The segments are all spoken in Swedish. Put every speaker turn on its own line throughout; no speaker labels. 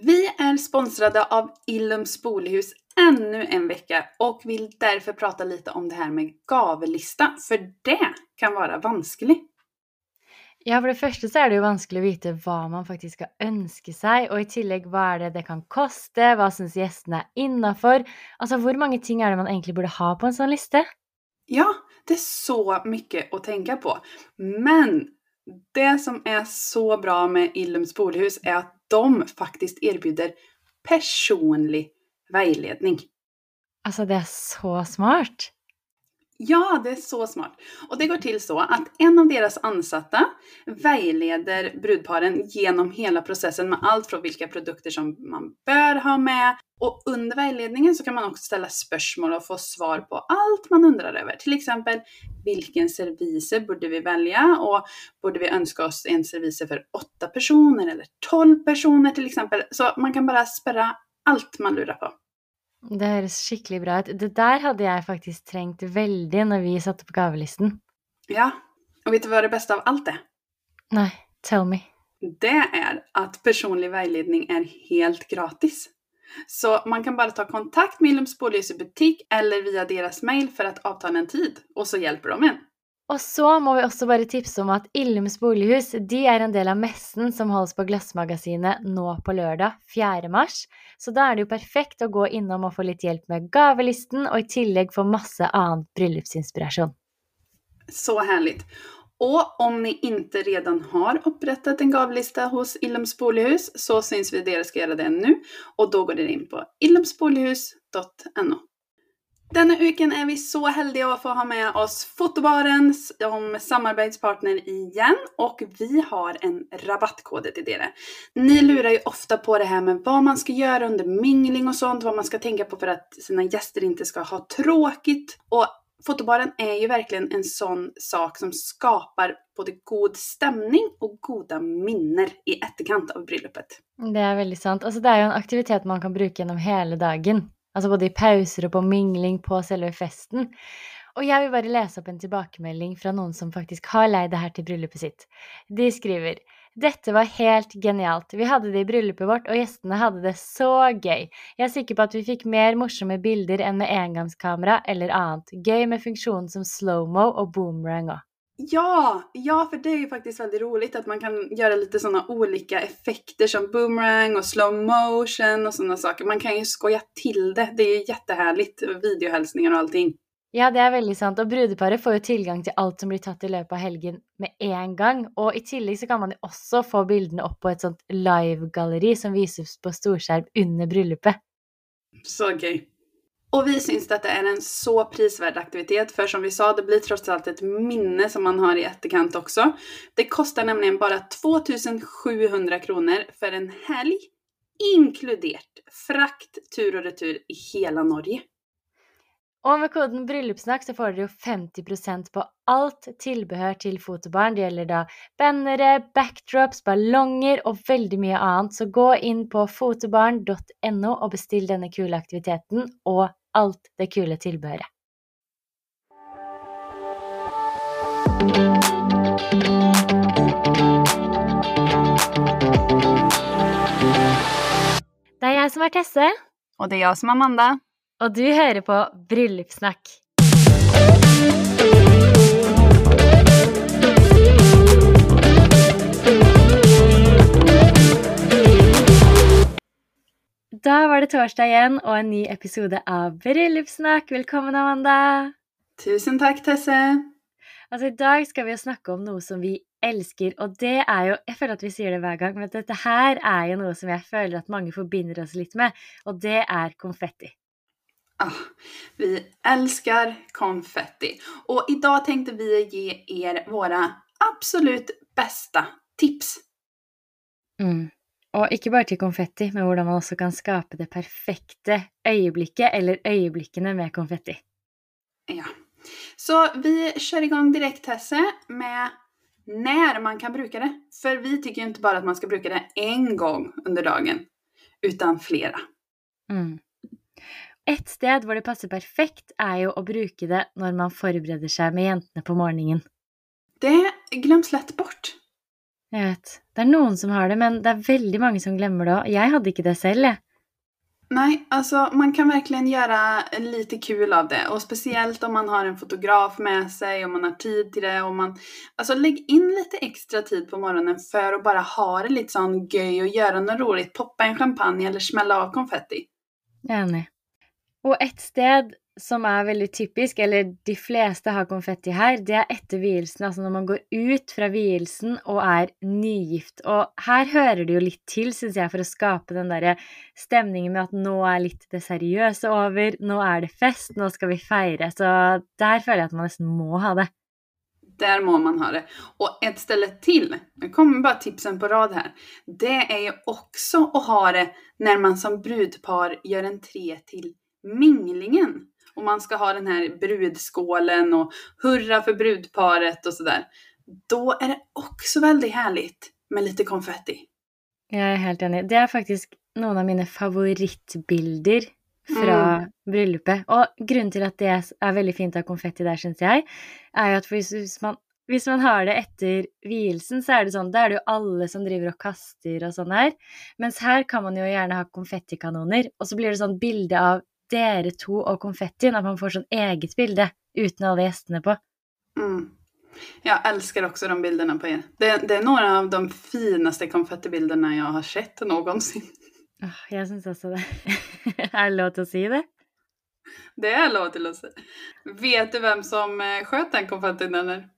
Vi är sponsrade av Illums Bolihus ännu en vecka och vill därför prata lite om det här med gavellista, för det kan vara vanskligt.
Ja, for det første så er det jo vanskelig å vite hva man faktisk skal ønske seg, og i tillegg hva er det det kan koste, hva syns gjestene er innafor? Altså, hvor mange ting er det man egentlig burde ha på en sånn liste?
Ja, det är så mycket att tänka på. Men det som är så bra med Illums Bolhus är att de faktiskt erbjuder personlig vägledning.
Alltså det är så smart.
Ja, det är så smart. Och det går till så att en av deras ansatta vägleder brudparen genom hela processen med allt från vilka produkter som man bör ha med. Och under vägledningen så kan man också ställa spörsmål och få svar på allt man undrar över. Till exempel, vilken servise borde vi välja? Och borde vi önska oss en servise för åtta personer eller tolv personer till exempel? Så man kan bara spärra allt man lurar på.
Det høres skikkelig bra ut. Det der hadde jeg faktisk trengt veldig når vi satte på gavelisten.
Ja, och vet du vad det bästa av allt är?
Nei, tell me.
Det är att personlig vägledning är helt gratis. Så man kan bara ta kontakt med Illums butik eller via deras mail för att avtala en tid och så hjälper de en.
Og så må vi også bare tipse om at Illums bolighus de er en del av messen som holdes på Glassmagasinet nå på lørdag 4. mars. Så da er det jo perfekt å gå innom og få litt hjelp med gavelisten, og i tillegg få masse annen bryllupsinspirasjon.
Så härligt! Och om ni inte redan har upprättat en gavlista hos Illums Bolighus så syns vi det ska göra det nu och då går ni in på illumsbolighus.no. Denna veckan är vi så heldiga att få ha med oss Fotobaren som samarbetspartner igen och vi har en rabattkod till er. Ni lurar ju ofta på det här med vad man ska göra under mingling och sånt, vad man ska tänka på för att sina gäster inte ska ha tråkigt. Och Fotobaren är ju verkligen en sån sak som skapar både god stämning och goda minnen i efterkant av bröllopet.
Det är väldigt sant. Alltså, det är ju en aktivitet man kan bruka genom hela dagen. Altså både i pauser og på mingling på selve festen. Og jeg vil bare lese opp en tilbakemelding fra noen som faktisk har leid det her til bryllupet sitt. De skriver dette var helt genialt. Vi hadde det i bryllupet vårt, og gjestene hadde det så gøy. Jeg er sikker på at vi fikk mer morsomme bilder enn med engangskamera eller annet. Gøy med funksjonen som slow-mo og boomerang òg.
Ja, ja, för det är ju faktiskt väldigt roligt att man kan göra lite sådana olika effekter som boomerang och slow motion och sådana saker. Man kan ju skoja till det. Det är ju jättehärligt. Videohälsningar och allting.
Ja, det er veldig sant. Og brudeparet får jo tilgang til alt som blir tatt i løpet av helgen med en gang. Og i tillegg så kan man jo også få bildene opp på et sånt live-galleri som vises på storskjerm under bryllupet.
Så kul. Och vi syns att det är en så prisvärd aktivitet, för som vi sa, det blir trots allt ett minne som man har i efterkant också. Det kostar nämligen bara 2700 kronor för en helg, inkluderat frakt, tur och retur i hela Norge.
Og med koden bryllupssnakk så får jo 50% på alt tilbehør til fotobarn. Det gjelder da bannere, backdrops, ballonger og veldig mye annet. Så gå inn på fotobarn.no og bestill denne kule aktiviteten og alt det kule tilbehøret. Det er jeg som er Tesse,
Och det är jag som är Amanda.
Og du hører på Bryllupssnakk. Da var det torsdag igjen og en ny episode av Bryllupssnakk. Velkommen, Amanda.
Tusen tack Tesse!
Altså, I dag skal vi jo snakke om noe som vi elsker, og det er jo Jeg føler at vi sier det hver gang, men dette her er jo noe som jeg føler at mange forbinder oss litt med, og det er konfetti.
Ah, vi älskar konfetti. Och idag tänkte vi ge er våra absolut bästa tips.
Mm. Og ikke bare til konfetti, men hvordan man også kan skape det perfekte øyeblikket eller øyeblikkene med konfetti.
Ja. Så vi kör igång direkt Tesse med när man kan bruka det. För vi tycker inte bara att man ska bruka det en gång under dagen, utan flera.
Mm. Et sted hvor det passer perfekt, er jo å bruke det når man forbereder seg med jentene på morgenen.
Det glöms lätt bort.
Jag vet. Det är någon som har det, men det är väldigt många som glömmer det òg. Jag hade inte det själv. jeg.
Nej, alltså man kan verkligen göra lite kul av det. Och speciellt om man har en fotograf med sig, om man har tid till det. Och man, alltså lägg in lite extra tid på morgonen för att bara ha det lite sån göj och göra något roligt. Poppa en champagne eller smälla av konfetti.
Enig. Och ett sted som är väldigt typiskt, eller de flesta har konfetti här, det är efter vielsen. Alltså när man går ut från vielsen och är nygift. Och här hör det ju lite till, syns jag, för att skapa den där stämningen med att nu är lite det seriösa över, nu är det fest, nu ska vi fira. Så där känner jag att man nästan må ha det.
Där må man ha det. Och ett ställe till, nu kommer bara tipsen på rad här. Det är ju också att ha det när man som brudpar gör en tre till minglingen och man ska ha den här brudskålen och hurra för brudparet och sådär. Då är det också väldigt härligt med lite konfetti.
Jag är helt enig. Det är faktiskt några av mina favoritbilder från mm. bröllopet. Och grunden till att det är väldigt fint att ha konfetti där, syns jag, är ju att hvis man hvis man har det efter vielsen, så är det sånn, da er det ju alla som driver och kastar och sånn her. Mens her kan man ju gärna ha konfettikanoner, och så blir det sånn bilde av dere to og konfettien, att man får sånn eget bilde uten alle gjestene på.
Mm. Jag älskar också de bilderna på er. Det, det, är några av de finaste konfettibilderna jag har sett någonsin.
Oh, jag syns också det. är det lov att säga det?
Det är lov till att säga. Vet du vem som eh, sköt den konfettin eller?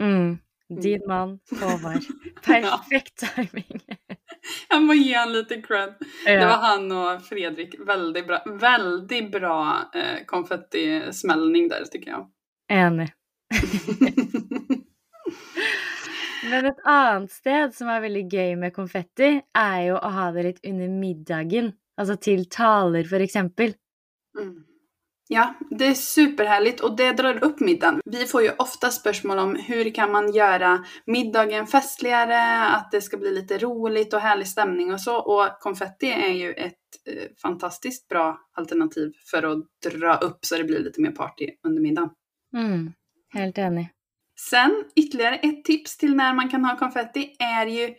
Mm. Din man, Håvard. Perfekt timing.
Jag må ge honom lite cred. Ja. Det var han och Fredrik. Väldigt bra, väldigt bra eh, konfettismällning där tycker jag.
En. Men ett annat sted som är väldigt gøy med konfetti, är ju att ha det lite under middagen. Alltså till taler för exempel.
Mm. Ja, det är superhärligt och det drar upp middagen. Vi får ju ofta spörsmål om hur kan man göra middagen festligare, att det ska bli lite roligt och härlig stämning och så. Och konfetti är ju ett eh, fantastiskt bra alternativ för att dra upp så det blir lite mer party under middagen.
Mm, helt enig.
Sen ytterligare ett tips till när man kan ha konfetti är ju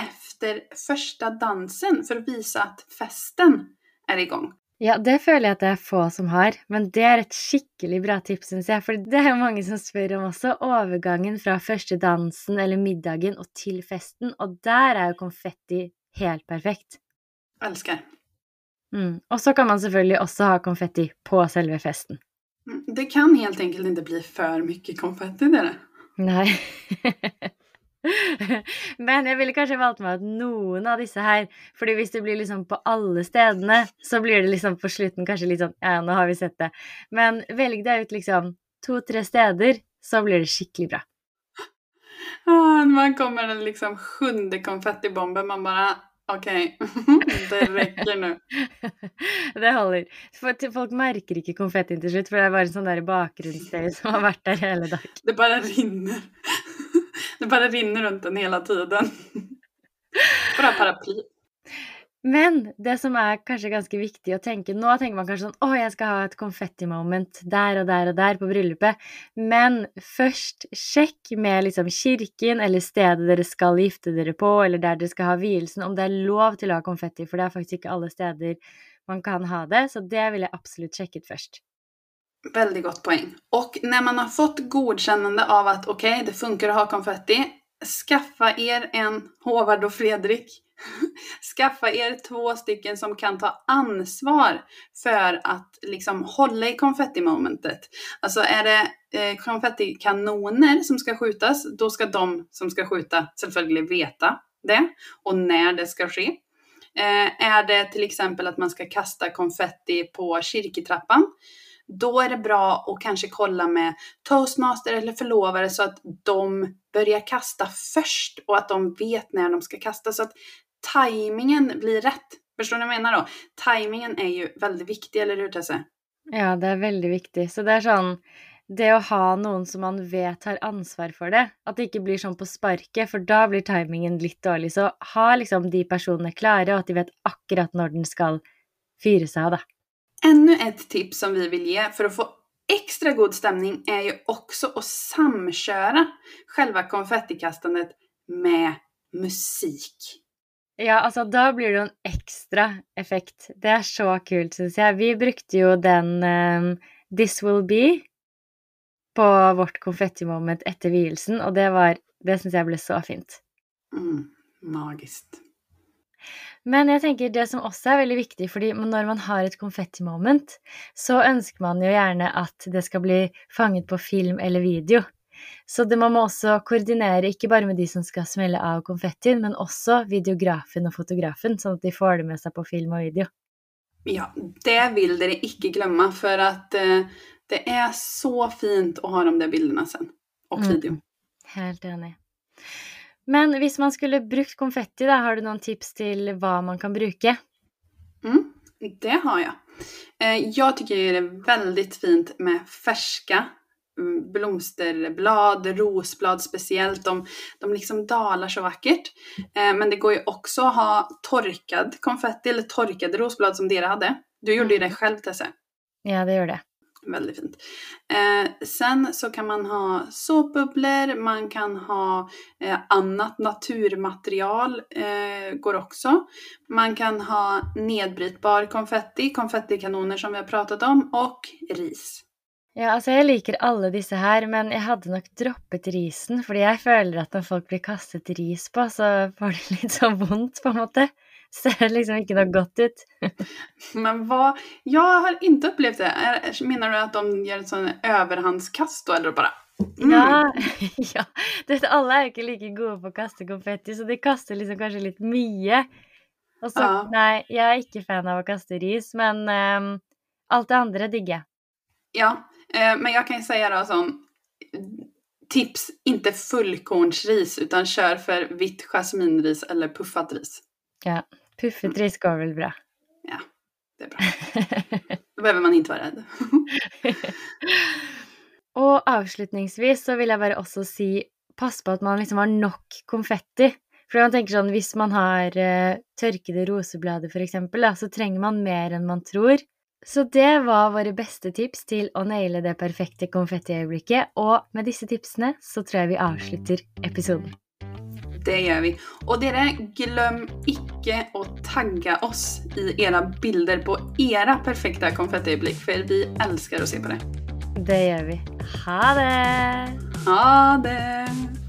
efter första dansen för att visa att festen är igång.
Ja, det føler jeg at det er få som har, men det er et skikkelig bra tips, syns jeg. For det er mange som spør om også overgangen fra første dansen eller middagen og til festen, og der er jo konfetti helt perfekt.
Elsker.
Mm. Och så kan man selvfølgelig også ha konfetti på selve festen.
Mm, det kan helt enkelt inte bli för mycket konfetti, det.
Nej. Men jag ville kanske valt med att någon av dessa här, för om det blir liksom på alla städerna så blir det liksom på slutet kanske lite sån, ja nu har vi sett det. Men välj dig ut liksom två, tre städer så blir det skickligt bra.
Ah, man kommer den liksom sjunde konfettibomben, man bara okej, okay. det räcker nu.
det håller. Folk märker inte konfettin till slut för det är bara en sån där bakgrundsgrej som har varit där hela dagen.
Det bara rinner. Det bara rinner runt den hela tiden. Bra paraply.
Men det som är kanske ganska viktigt att tänka, nu tänker man kanske sån, åh jag ska ha ett konfetti-moment där och där och där på bröllopet. Men först check med liksom kyrkan eller stället där ska gifta er på eller där ni ska ha vielsen om det är lov till att ha konfetti, för det är faktiskt inte alla städer man kan ha det. Så det vill jag absolut checka först.
Väldigt gott poäng. Och när man har fått godkännande av att okej, okay, det funkar att ha konfetti. Skaffa er en Håvard och Fredrik. Skaffa er två stycken som kan ta ansvar för att liksom hålla i konfettimomentet. Alltså är det eh, konfettikanoner som ska skjutas, då ska de som ska skjuta självklart veta det och när det ska ske. Eh, är det till exempel att man ska kasta konfetti på kyrketrappan, då är det bra att kanske kolla med toastmaster eller förlovare så att de börjar kasta först och att de vet när de ska kasta så att tajmingen blir rätt. Förstår ni vad jag menar då? Tajmingen är ju väldigt viktig, eller hur Tesse?
Ja, det är väldigt viktigt. Så det är sån, det att ha någon som man vet har ansvar för det, att det inte blir som på sparket, för då blir tajmingen lite dålig. Så ha liksom de personerna klara och att de vet akkurat när den ska fyras av.
Ännu ett tips som vi vill ge för att få extra god stämning är ju också att samköra själva konfettikastandet med musik.
Ja, altså da blir det en ekstra effekt. Det er så kult, syns jeg. Vi brukte jo den um, This Will Be på vårt konfettimoment etter vielsen, og det var Det syns jeg ble så fint.
Mm, magiskt.
Men jeg tenker det som også er veldig viktig, fordi når man har et konfettimoment, så ønsker man jo gjerne at det skal bli fanget på film eller video. Så det, man må også koordinere ikke bare med de som skal smelle av konfettien, men også videografen og fotografen, sånn at de får det med seg på film og video.
Ja, det vil dere ikke glemme, for at uh, det er så fint å ha de der bildene sen. Og video.
Mm, helt enig. Men hvis man skulle brukt konfetti, da, har du noen tips til hva man kan bruke?
Mm, det har jeg. Eh, jeg tycker det er veldig fint med ferska mm, blomsterblad, rosblad spesielt. De, de liksom daler så vakkert. Eh, men det går jo også å ha torkad konfetti, eller torkade rosblad som dere hadde. Du gjorde jo det selv, Tesse.
Ja, det gjør det.
Väldigt fint. Eh, sen så kan man ha såpbubblor, man kan ha eh, annat naturmaterial, eh, går också. Man kan ha nedbrytbar konfetti, konfettikanoner som vi har pratat om, och ris.
Ja, altså jeg liker alle disse her, men jeg hadde nok droppet risen, fordi jeg føler at når folk blir kastet ris på, så får det litt så vondt, på en måte. ser liksom ikke noe godt ut.
Men vad, jag har inte upplevt det. Menar du att de gör ett sånt överhandskast då eller bara
mm. Ja, ja. Det, alle er jo ikke like gode på å kaste konfetti, så de kaster liksom kanskje litt mye. Og så, ja. nei, jeg er ikke fan av å kaste ris, men um, alt det andre digger jeg.
Ja, eh, men jeg kan jo si da sånn Tips, ikke fullkornsris, utan kjør for hvitt jasminris eller puffat ris.
Ja, puffet ris går vel bra.
Ja, det är bra. Då behöver man inte vara rädd.
og avslutningsvis så vil jeg bare også si pass på at man liksom har nok konfetti. For man tenker sånn, Hvis man har uh, tørkede roseblader f.eks., så trenger man mer enn man tror. Så det var våre beste tips til å naile det perfekte konfettiøyeblikket. Og med disse tipsene så tror jeg vi avslutter episoden.
Det gjør vi. Og dere, glöm ikke å tagge oss i era bilder på era perfekta konfettiögonblick, for vi elsker å se på det.
Det gjør vi. Ha det!
Ha det!